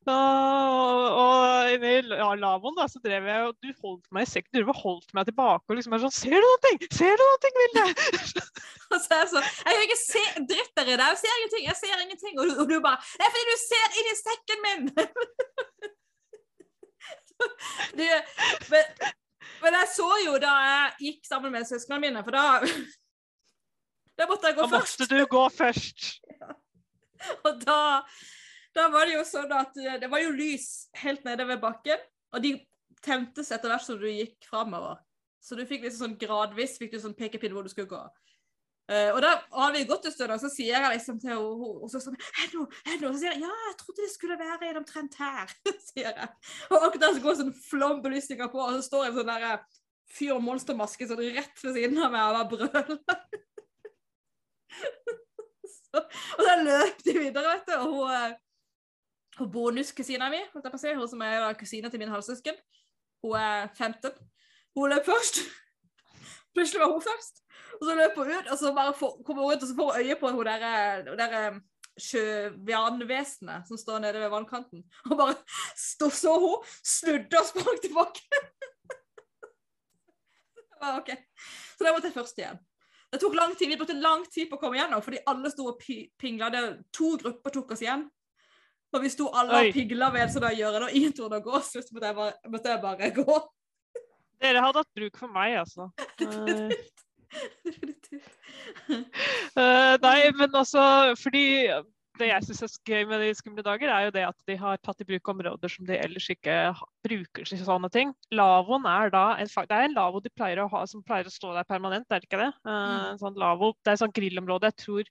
C: Og, og i ja, lavvoen da, så drev jeg og du holdt meg i sekken, du holdt meg tilbake og liksom er sånn Ser du noe? Ser du noe, Ville?
A: Og så er jeg sånn Jeg kan ikke se dritt der inne. Jeg ser ingenting. Jeg ser ingenting. Og du, og du bare Det er fordi du ser inn i sekken min! du, men, men jeg så jo da jeg gikk sammen med søsknene mine, for da Da måtte jeg gå
C: Da
A: først.
C: måtte du gå først.
A: Og da, da var det jo sånn at eh, det var jo lys helt nede ved bakken, og de tentes etter hvert som du gikk framover. Så du fikk liksom sånn gradvis fikk du sånn pekepinn hvor du skulle gå. Eh, og da har vi gått en stund, og så sier jeg liksom til henne og så sånn, «Er det noe? Er det noe? Så sier jeg ja, jeg trodde det skulle være en omtrent her, sier jeg. Og akkurat så går sånn flombelysninger på, og så står en sånn der eh, fyr monstermaske sånn rett ved siden av meg og bare brøler. så, og da løp de videre, vet du, og hun, eh, hun bonuskusina mi, holdt jeg på å si, hun som er da kusine til min halvsøsken, hun er 15. Hun løp først. Plutselig var hun først. Og så løper hun ut, og så bare får, kommer hun ut, og så får hun øye på hun der, hun der sjøvianvesenet som står nede ved vannkanten. Og bare stå, så hun, snudde og sprang tilbake. Det var ok. Så da måtte jeg først igjen. Det tok lang tid, Vi brukte lang tid på å komme gjennom, fordi alle sto og pi- pingla. Det To grupper tok oss igjen. Og vi sto alle og pigla ved så da gjør det, og ingen torde å gå. Så måtte jeg bare, måtte jeg bare gå.
C: Dere hadde hatt bruk for meg, altså. uh, nei, men altså fordi det jeg syns er gøy med de skumle dager, er jo det at de har tatt i bruk områder som de ellers ikke bruker til sånne ting. Lavvoen er da en, Det er en lavvo de pleier å ha som pleier å stå der permanent, er det ikke det? Uh,
A: Mm.
C: en sånn lavo, Det er et sånt grillområde. Jeg tror,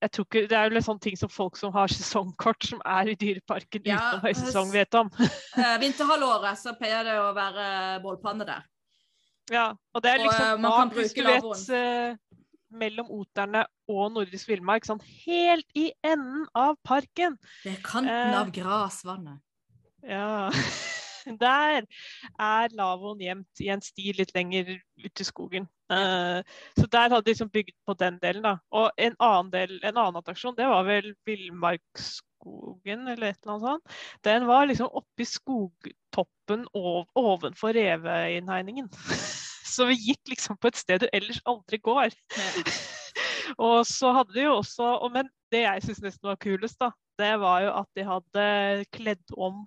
C: jeg tror ikke, Det er jo litt sånn ting som folk som har sesongkort, som er i Dyreparken
A: Ja,
C: utenom høysesong, vet om.
A: Eh, vinterhalvåret så pleier det å være bålpanne der.
C: Ja, og det er
A: Og, eh,
C: liksom
A: man kan
C: hvis du vet,
A: lavvoen.
C: eh, mellom Oterne og Nordisk villmark, sånn helt i enden av parken.
A: Er kanten
C: Eh.
A: av grasvannet.
C: Ja. Der er lavvoen gjemt i en sti litt lenger ut i skogen. Uh, så der hadde de liksom bygd på den delen, da. Og en annen, del, en annen attraksjon, det var vel Villmarksskogen eller et eller annet sånt. Den var liksom oppi skogtoppen ov ovenfor reveinnhegningen. Så vi gikk liksom på et sted du ellers aldri går. Og så hadde de jo også og Men det jeg syns nesten var kulest, da, det var jo at de hadde kledd om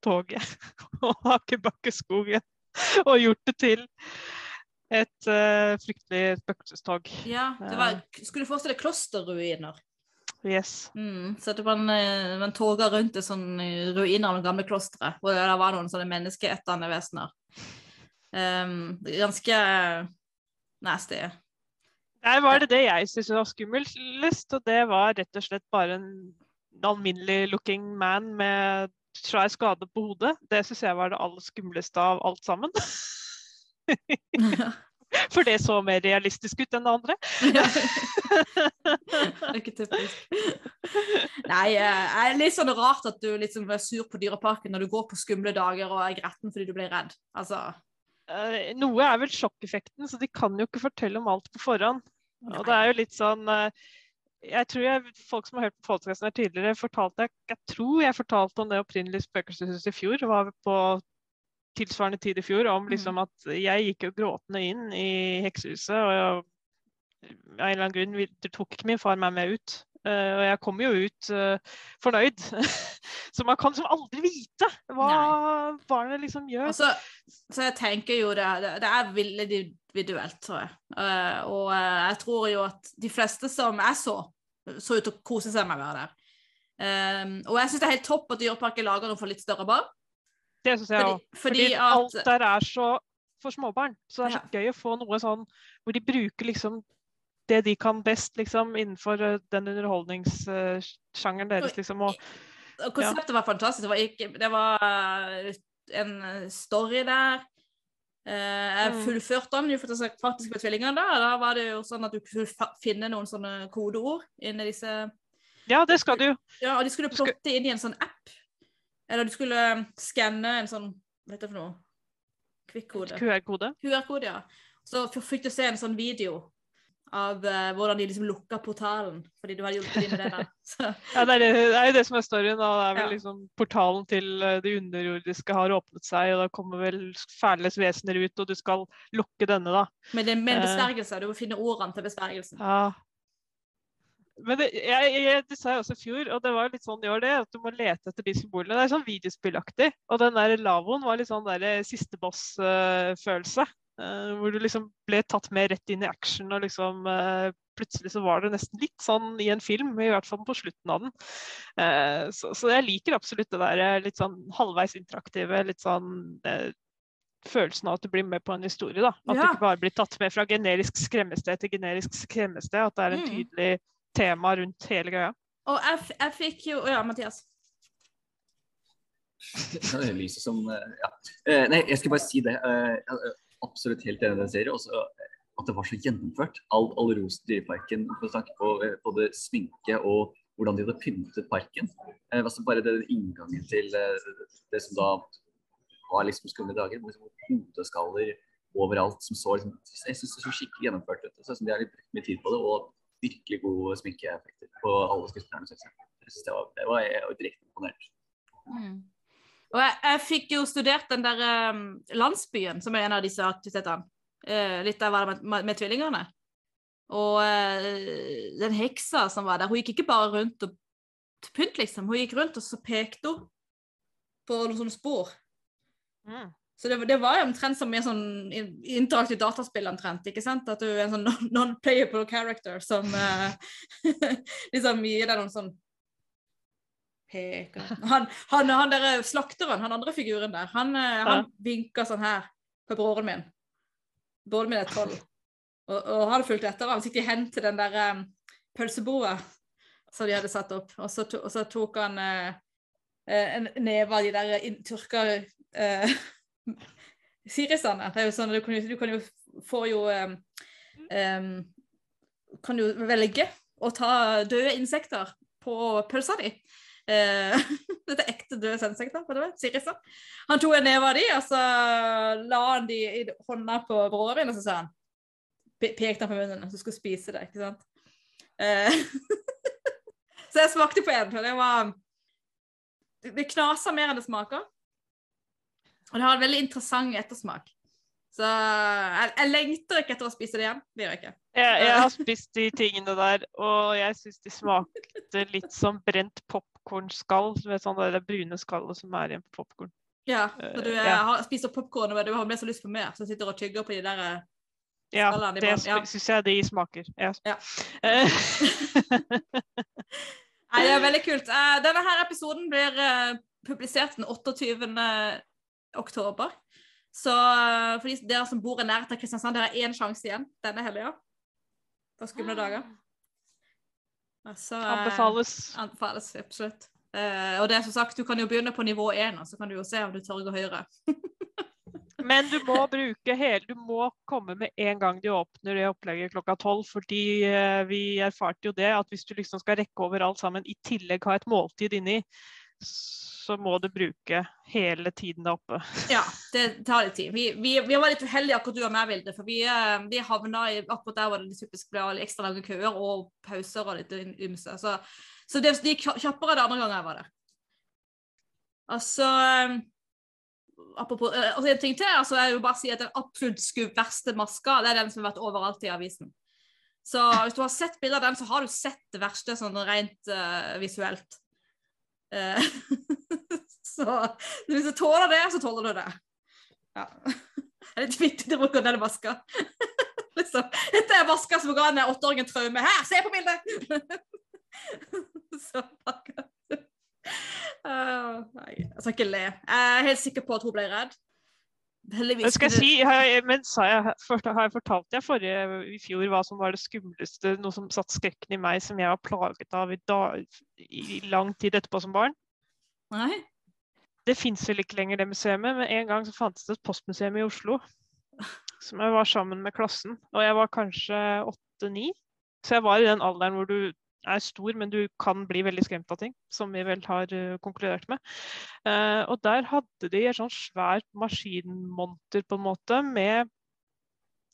C: Hakkebakk-toget og Hakkebakkeskogen og gjort det til et uh, fryktelig spøkelsestog.
A: ja, det var, skulle forestille klosterruiner.
C: Yes.
A: Mm, så at man, eh, man toga rundt i sånne ruiner av det gamle klosteret, hvor det var noen sånne menneskeettende vesener. Um, ganske nasty.
C: Der var det det jeg syntes var skummelst, og det var rett og slett bare en alminnelig looking man med svær skade på hodet. Det syns jeg var det aller skumleste av alt sammen. For det så mer realistisk ut enn det andre.
A: det er ikke typisk. Nei, eh, det er litt sånn rart at du liksom er sur på Dyreparken når du går på skumle dager og er gretten fordi du blir redd. Altså,
C: Eh, noe er vel sjokkeffekten, så de kan jo ikke fortelle om alt på forhånd. Og det er jo litt sånn eh, Jeg tror jeg, folk som har hørt på podkasten her tidligere, fortalte jeg, jeg tror jeg fortalte om det opprinnelige spøkelseshuset i fjor. Var på tilsvarende tid i fjor, om liksom at jeg gikk jo gråtende inn i heksehuset. og jeg, av en eller annen grunn tok ikke min far meg med ut. Eh, og jeg kom jo ut eh, fornøyd. så man kan som aldri vite hva barnet liksom gjør.
A: altså, så jeg tenker jo det, det, er veldig individuelt, tror jeg. Eh, og jeg tror jo at de fleste som jeg så, så ut til å kose seg med å være der. Um, og jeg syns det er helt topp at Dyreparken lager noe for litt større barn.
C: Det syns jeg òg.
A: fordi,
C: Fordi
A: at
C: alt der er så for småbarn. Så det er så gøy å få noe sånn hvor de bruker liksom det de kan best liksom innenfor eh, den underholdningssjangeren deres. liksom. Og,
A: Og konseptet var fantastisk. Det var, ikke, det var eh, en story der. Eh, jeg
C: Mm.
A: fullførte den jo for faktisk med tvillingene. Da Da var det jo sånn at du kunne finne noen sånne kodeord inni disse
C: ja, det skal du.
A: Ja, og de skulle plotte inn i en sånn app. Eller du skulle skanne en sånn Hva heter det for noe? Kvikkode.
C: QR-kode.
A: QR-kode, ja. Så fikk du se en sånn video av uh, hvordan de liksom lukka portalen, fordi du hadde hjulpet dem med det. der.
C: Ja, det er, det, det er jo det som er storyen. Da. det er vel
A: Ja.
C: liksom portalen til eh, det underjordiske har åpnet seg, og da kommer vel fæles vesener ut, og du skal lukke denne, da.
A: med, det, med en
C: Eh.
A: besvergelse. Du må finne ordene til besvergelsen.
C: Ja. Men det, jeg, jeg, det sa jeg også i fjor, og det var litt sånn i år det, at du må lete etter de symbolene. Det er sånn videospillaktig. Og den der lavvoen var litt sånn der siste boss-følelse. Hvor du liksom ble tatt med rett inn i action, og liksom eh, plutselig så var det nesten litt sånn i en film, i hvert fall på slutten av den. Eh, så, så jeg liker absolutt det der eh, litt sånn halvveis interaktive, litt sånn eh, følelsen av at du blir med på en historie. da. At
A: Ja.
C: du ikke bare blir tatt med fra generisk skremmested til generisk skremmested. At det er en
A: Mm.
C: tydelig tema rundt hele greia.
A: Og jeg, f- jeg fikk jo Ja, Mathias.
D: Det er lyset som eh, Ja. Eh, Nei, jeg skal bare si det. Absolutt helt enig i den serien. Også eh, at det var så gjennomført. All, all ros til Dyreparken med tanke på eh, både sminke og hvordan de hadde pyntet parken. Eh, altså bare den inngangen til eh, det som da var liksom skumle dager. Hodeskaller overalt som så liksom, Jeg syns det så skikkelig gjennomført ut. Så de har litt brukt mye tid på det, og virkelig gode sminkeeffekter på alle skuespillerne. Jeg. Jeg synes det det var jeg var direkte imponert.
A: Mm. Og jeg, jeg fikk jo studert den der um, landsbyen, som er en av disse aktivitetene. Uh, litt der var det med, med, med tvillingene. Og uh, den heksa som var der, hun gikk ikke bare rundt og pynt, liksom. Hun gikk rundt og så pekte hun på noen sånne spor.
C: Mm.
A: Så det, det var jo omtrent som i en sånn in- interaktivt dataspill omtrent, ikke sant? At du er en sånn non- non-playable character som uh, liksom gir deg noen sånn peker. Han, han, han der slakteren, han andre figuren der, han, eh, han vinker sånn her på broren min. Broren min er tolv. Og, og han fulgte etter han, så gikk de hen til den der um, pølseboa som de hadde satt opp, og så, to, og så tok han eh, eh, en neve av de der tørka uh, sirisene. Det er jo sånn, du kan du kan jo få jo um, um, Kan jo velge å ta døde insekter på pølsa di. Eh, dette ekte døde sensekter. Han tok en neve av de, og så la han de i hånda på broren min, og så sa han Pekte han på munnen, så skulle spise det, ikke sant. Eh, så jeg smakte på en, og det var det knaser mer enn det smaker. Og det har en veldig interessant ettersmak. Så jeg, jeg lengter ikke etter å spise det igjen. Det gjør jeg ikke.
C: Jeg, jeg har spist de tingene der, og jeg syns de smakte litt som brent popkornskall. Med sånn det brune skallet som er igjen på popkorn.
A: Ja, når du
C: Eh,
A: eh,
C: ja.
A: har spist popkorn og du har mer så lyst på mer, så sitter du og tygger på de der eh,
C: Ja,
A: Skallene
C: det
A: ja.
C: syns jeg de smaker. Ja.
A: Ja. Nei, det er veldig kult. Denne her episoden blir publisert den 28. oktober. Så eh, for de dere som bor i nærheten av Kristiansand, dere har én sjanse igjen denne helga. På skumle dager. Altså,
C: Anbefales.
A: Anbefales, absolutt. Uh, og det er som sagt, du kan jo begynne på nivå én, og så kan du jo se om du tør å gå høyere.
C: Men du må bruke hele Du må komme med en gang de åpner det opplegget klokka tolv. Fordi vi erfarte jo det at hvis du liksom skal rekke over alt sammen, i tillegg ha et måltid inni, så må du bruke hele tiden der oppe.
A: Ja, det tar litt tid. Vi, vi, vi var litt uheldige akkurat du og meg, Vilde, for vi, eh, vi havna i akkurat der hvor det typisk ble ekstra lange køer og pauser og litt ymse. Så, så det, det gikk kjappere det andre gangen jeg var der. Altså eh, Apropos eh, altså En ting til, altså jeg vil bare si at den absolutt verste maska, det er den som har vært overalt i avisen. Så hvis du har sett bilder av den, så har du sett det verste sånn rent uh, visuelt. Eh, så hvis du tåler det, så tåler du det. Ja. Det er litt viktig å bruke denne vaska. liksom. Dette er vaska som ga en åtteåring en traume. Her, se på bildet! så Uh, nei, jeg skal ikke le. Jeg er helt sikker på at hun ble redd. Heldigvis.
C: Skal jeg si, har jeg, men sa jeg, har jeg fortalt deg forrige i fjor hva som var det skumleste, noe som satte skrekken i meg, som jeg var plaget av i, dag, i lang tid etterpå som barn?
A: Nei?
C: Det fins vel ikke lenger, det museet, men en gang så fantes det et postmuseum i Oslo. Som jeg var sammen med klassen. Og jeg var kanskje åtte-ni. Så jeg var i den alderen hvor du er stor, men du kan bli veldig skremt av ting. Som vi vel har uh, konkludert med. Uh, og der hadde de et sånn svært maskinmonter, på en måte, med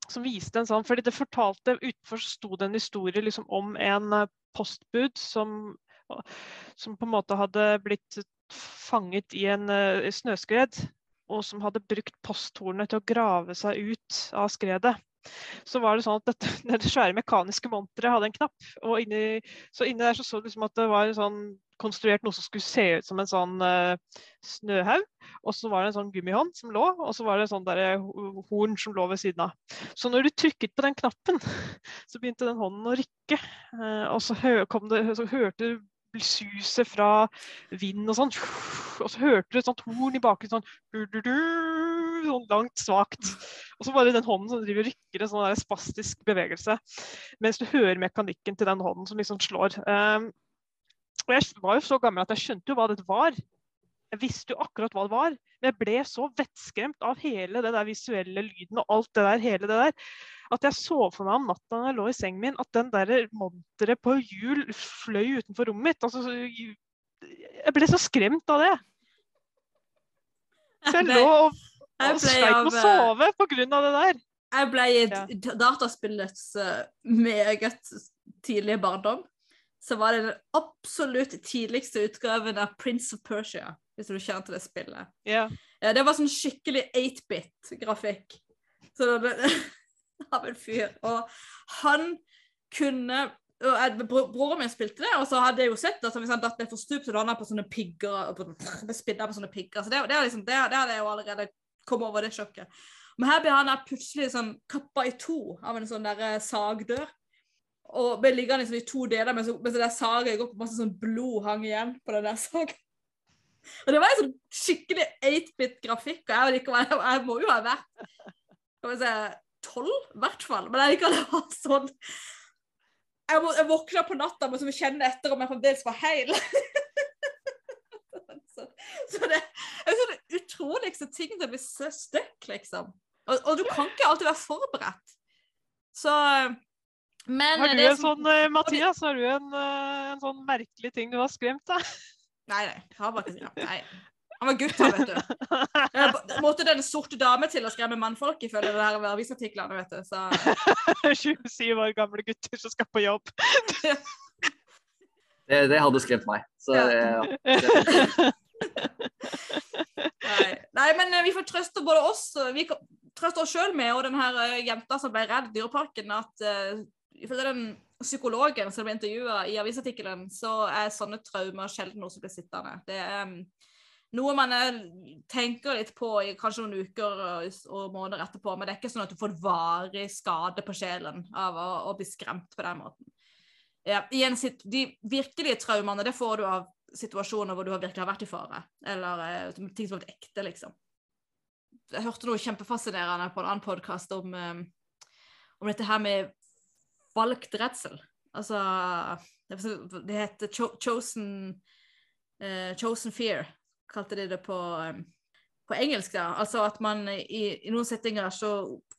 C: som viste en sånn fordi det fortalte Utenfor sto det en historie liksom, om en eh, postbud som, som på en måte hadde blitt fanget i en snøskred, og som hadde brukt posthornet til å grave seg ut av skredet. Så var det sånn at dette, det svære mekaniske monteret hadde en knapp. og inni, Så inni der så, så du liksom at det var en sånn konstruert noe som skulle se ut som en sånn uh, snøhaug. Og så var det en sånn gummihånd som lå, og så var det en sånn der horn som lå ved siden av. Så når du trykket på den knappen, så begynte den hånden å rykke. Uh, og så, hø det, så hørte du suset fra vind og sånn. Og så hørte du et sånt horn i bakgrunnen sånn sånn langt, svakt. Og så bare den hånden som driver og rykker en sånn der spastisk bevegelse. Mens du hører mekanikken til den hånden som liksom slår. Um, og jeg var jo så gammel at jeg skjønte jo hva dette var. Jeg visste jo akkurat hva det var, men jeg ble så vettskremt av hele det der visuelle lyden og alt det der, hele det der, at jeg så for meg om natta når jeg lå i sengen min, at den der monteret på hjul fløy utenfor rommet mitt. Altså, jeg ble så skremt av det. Så jeg lå og,
A: jeg
C: sleit med å sove pga. det der.
A: Jeg ble i
C: Ja.
A: dataspillets eh, meget tidlige barndom. Så var det den absolutt tidligste utgaven av Prince of Persia, hvis du kjenner til det spillet.
C: Ja.
A: Det var sånn skikkelig 8-bit-grafikk. Så det, av en fyr. Og han kunne og jeg, bro, Broren min spilte det, og så hadde jeg jo sett at hvis han datt ned for stup, så landa han på sånne pigger. og på- spidda på sånne pigger. Så det, det, liksom, det, det hadde jeg jo allerede kommet over det sjokket. Men her ble han plutselig sånn kappa i to av en sånn der eh, sagdør. Og ble liggende liksom i to deler mens, mens det der saget går på masse sånn blod hang igjen på den der sagen. Og det var en sånn skikkelig 8-bit-grafikk, og jeg, likevel- jeg, jeg må jo ha vært skal vi se, 12 i hvert fall. Men jeg liker det var sånn Jeg, jeg våkna på natta med å kjenne etter om jeg fremdeles var heil. så, det er sånne utroligste ting til å bli så stuck, liksom. Og, og du kan ikke alltid være forberedt. Så Men
C: Har du
A: det
C: en
A: som-
C: sånn, eh, Mathias, har du en, eh, en sånn merkelig ting du har skremt deg?
A: Nei, nei. Jeg har bare ikke skremt. Nei. Han var gutt, vet du. Jeg måtte den sorte dame til å skremme mannfolk, ifølge det her avisartiklene, vet du. Så
C: 27 år gamle gutter som skal på jobb.
D: Det, det hadde skremt meg. Så
A: Ja.
D: ja.
A: Nei, Nei men eh, vi får trøste både oss Vi kan trøste oss sjøl med, og den her eh, jenta som ble redd i Dyreparken, at uh, den psykologen som ble intervjua i avisartikkelen, så er sånne traumer sjelden noe som blir sittende. Det er um, noe man eh, tenker litt på i kanskje noen uker og, og måneder etterpå, men det er ikke sånn at du får varig skade på sjelen av å, å bli skremt på den måten. Ja, igjen, de virkelige traumene det får du av situasjoner hvor du virkelig har vært i fare, eller eh, ting som har vært ekte, liksom. Jeg hørte noe kjempefascinerende på en annen podkast om, eh, om dette her med valgt redsel. Altså Det heter cho chosen, uh, chosen fear, kalte de det på, um, på engelsk. da. Altså at man i, i noen settinger så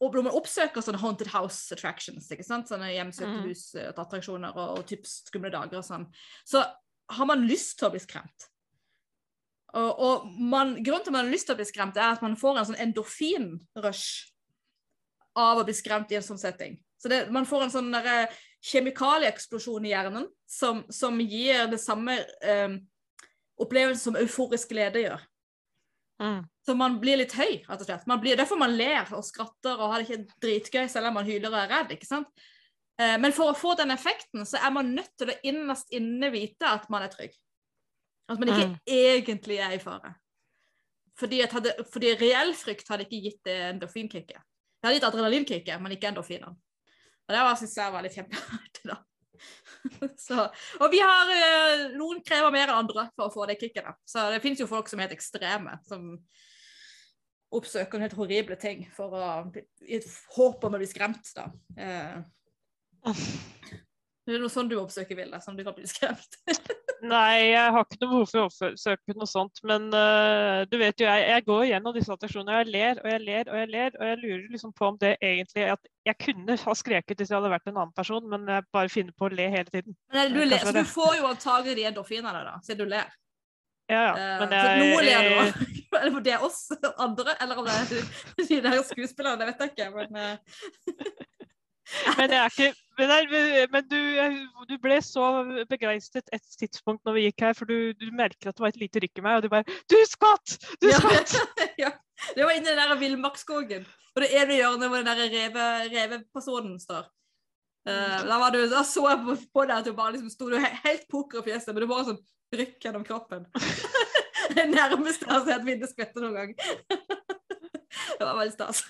A: Når man oppsøker sånne haunted house attractions, ikke sant? sånne hjemsøkte
C: Mm.
A: hus-attraksjoner og, og typ skumle dager og sånn, så har man lyst til å bli skremt. Og, og man, grunnen til at man har lyst til å bli skremt, er at man får en sånn endorfin-rush av å bli skremt i en sånn setting. Så det, man får en sånn derre kjemikalieeksplosjon i hjernen som, som gir det samme eh, opplevelsen som euforisk glede gjør.
C: Mm.
A: Så man blir litt høy, rett og slett. Man blir, derfor man ler og skratter og har det ikke dritgøy selv om man hyler og er redd. ikke sant? Eh, men for å få den effekten, så er man nødt til å innerst inne vite at man er trygg. At man ikke
C: Mm.
A: egentlig er i fare. Fordi, hadde, fordi reell frykt hadde ikke gitt det endorfinkicket. Det hadde gitt adrenalinkicket, men ikke endorfiner. Og det var- jeg var litt kjempeartig, da. Så, og vi har eh, Noen krever mer enn andre for å få det kicket. da. Så det finnes jo folk som er helt ekstreme, som oppsøker helt horrible ting for å i et håp om å bli skremt, da. Eh, det er noe sånn du oppsøker, Vilde, som du kan bli skremt.
C: Nei, jeg har ikke noe behov for å oppsøke noe sånt. Men uh, du vet jo, jeg, jeg går gjennom disse attraksjonene, og jeg ler og jeg ler og jeg ler. Og jeg lurer liksom på om det egentlig at Jeg kunne ha skreket hvis jeg hadde vært en annen person, men jeg bare finner på å le hele tiden.
A: Men du,
C: Ja,
A: ler, så du får jo antagelig de endorfinene, da, siden du ler.
C: Ja, ja.
A: Eh,
C: Men
A: så noe ler du av. Eller om det er oss andre, eller om det er de der skuespillerne, det vet jeg ikke. Men eh,
C: men jeg er ikke Men, men du, du ble så begeistret et tidspunkt når vi gikk her, for du, du merker at det var et lite rykk i meg, og du bare Du skvatt! Du
A: ja,
C: skvatt!
A: ja. Det var inni den der villmarksskogen. Og det ene hjørnet hvor den der reve, revepersonen står. Uh, da, var du, da så jeg på, på deg at du bare liksom sto du helt poker i fjeset, men du bare sånn rykk gjennom kroppen. det nærmeste jeg har sett Vilde skvette noen gang. det var veldig stas.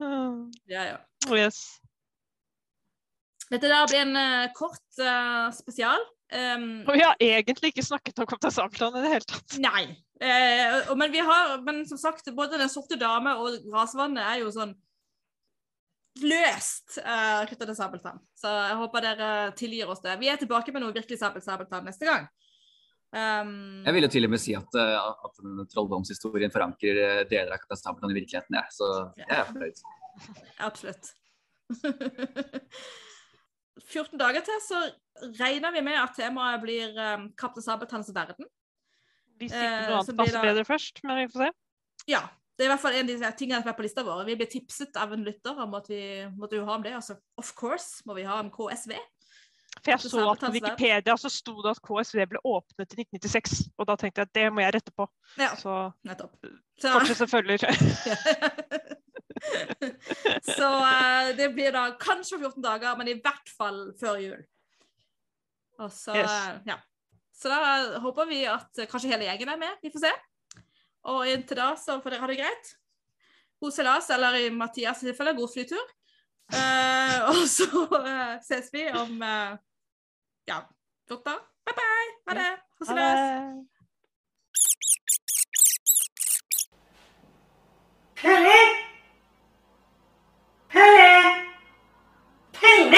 A: Ja, ja.
C: Yes.
A: Dette der blir en uh, kort uh, spesial. Um,
C: Og vi har egentlig ikke snakket om Kaptein Sabeltann i det hele tatt.
A: nei, uh, men vi har, men som sagt, både Den sorte dame og Grasvannet er jo sånn løst uh, knytta til Sabeltann. Så jeg håper dere tilgir oss det. Vi er tilbake med noe virkelig Sabel Sabeltann neste gang. Um,
D: Jeg vil jo til og med si at, at trolldomshistorien forankrer deler av Kaptein Sabeltann i virkeligheten, jeg. Så jeg er fornøyd.
A: Absolutt. 14 dager til så regner vi med at temaet blir um, Kaptein Sabeltanns verden.
C: Hvis ikke
A: Eh,
C: noe annet
A: blir
C: passer bedre først, men vi får se.
A: Ja. Det er i hvert fall en av de tingene som er på lista vår. Vi ble tipset av en lytter om at vi måtte jo ha om det. Altså, of course må vi ha om KSV.
C: For jeg så at på Wikipedia så sto det at KSV ble åpnet i 1996, og da tenkte jeg at det må jeg rette på.
A: Ja,
C: Så
A: nettopp. Så,
C: fortsett følger.
A: så uh, det blir da kanskje 14 dager, men i hvert fall før jul. Og så,
C: Yes.
A: eh, ja. så da håper vi at kanskje hele gjengen er med. Vi får se. Og inntil da så får dere ha det greit. God seilas, eller i Mathias' tilfelle, god flytur. Uh, og så uh, ses vi om uh, ja, 14 dager. Bye bye. Ha det. God
C: Ha
A: 嘿
C: 嘿
E: 你的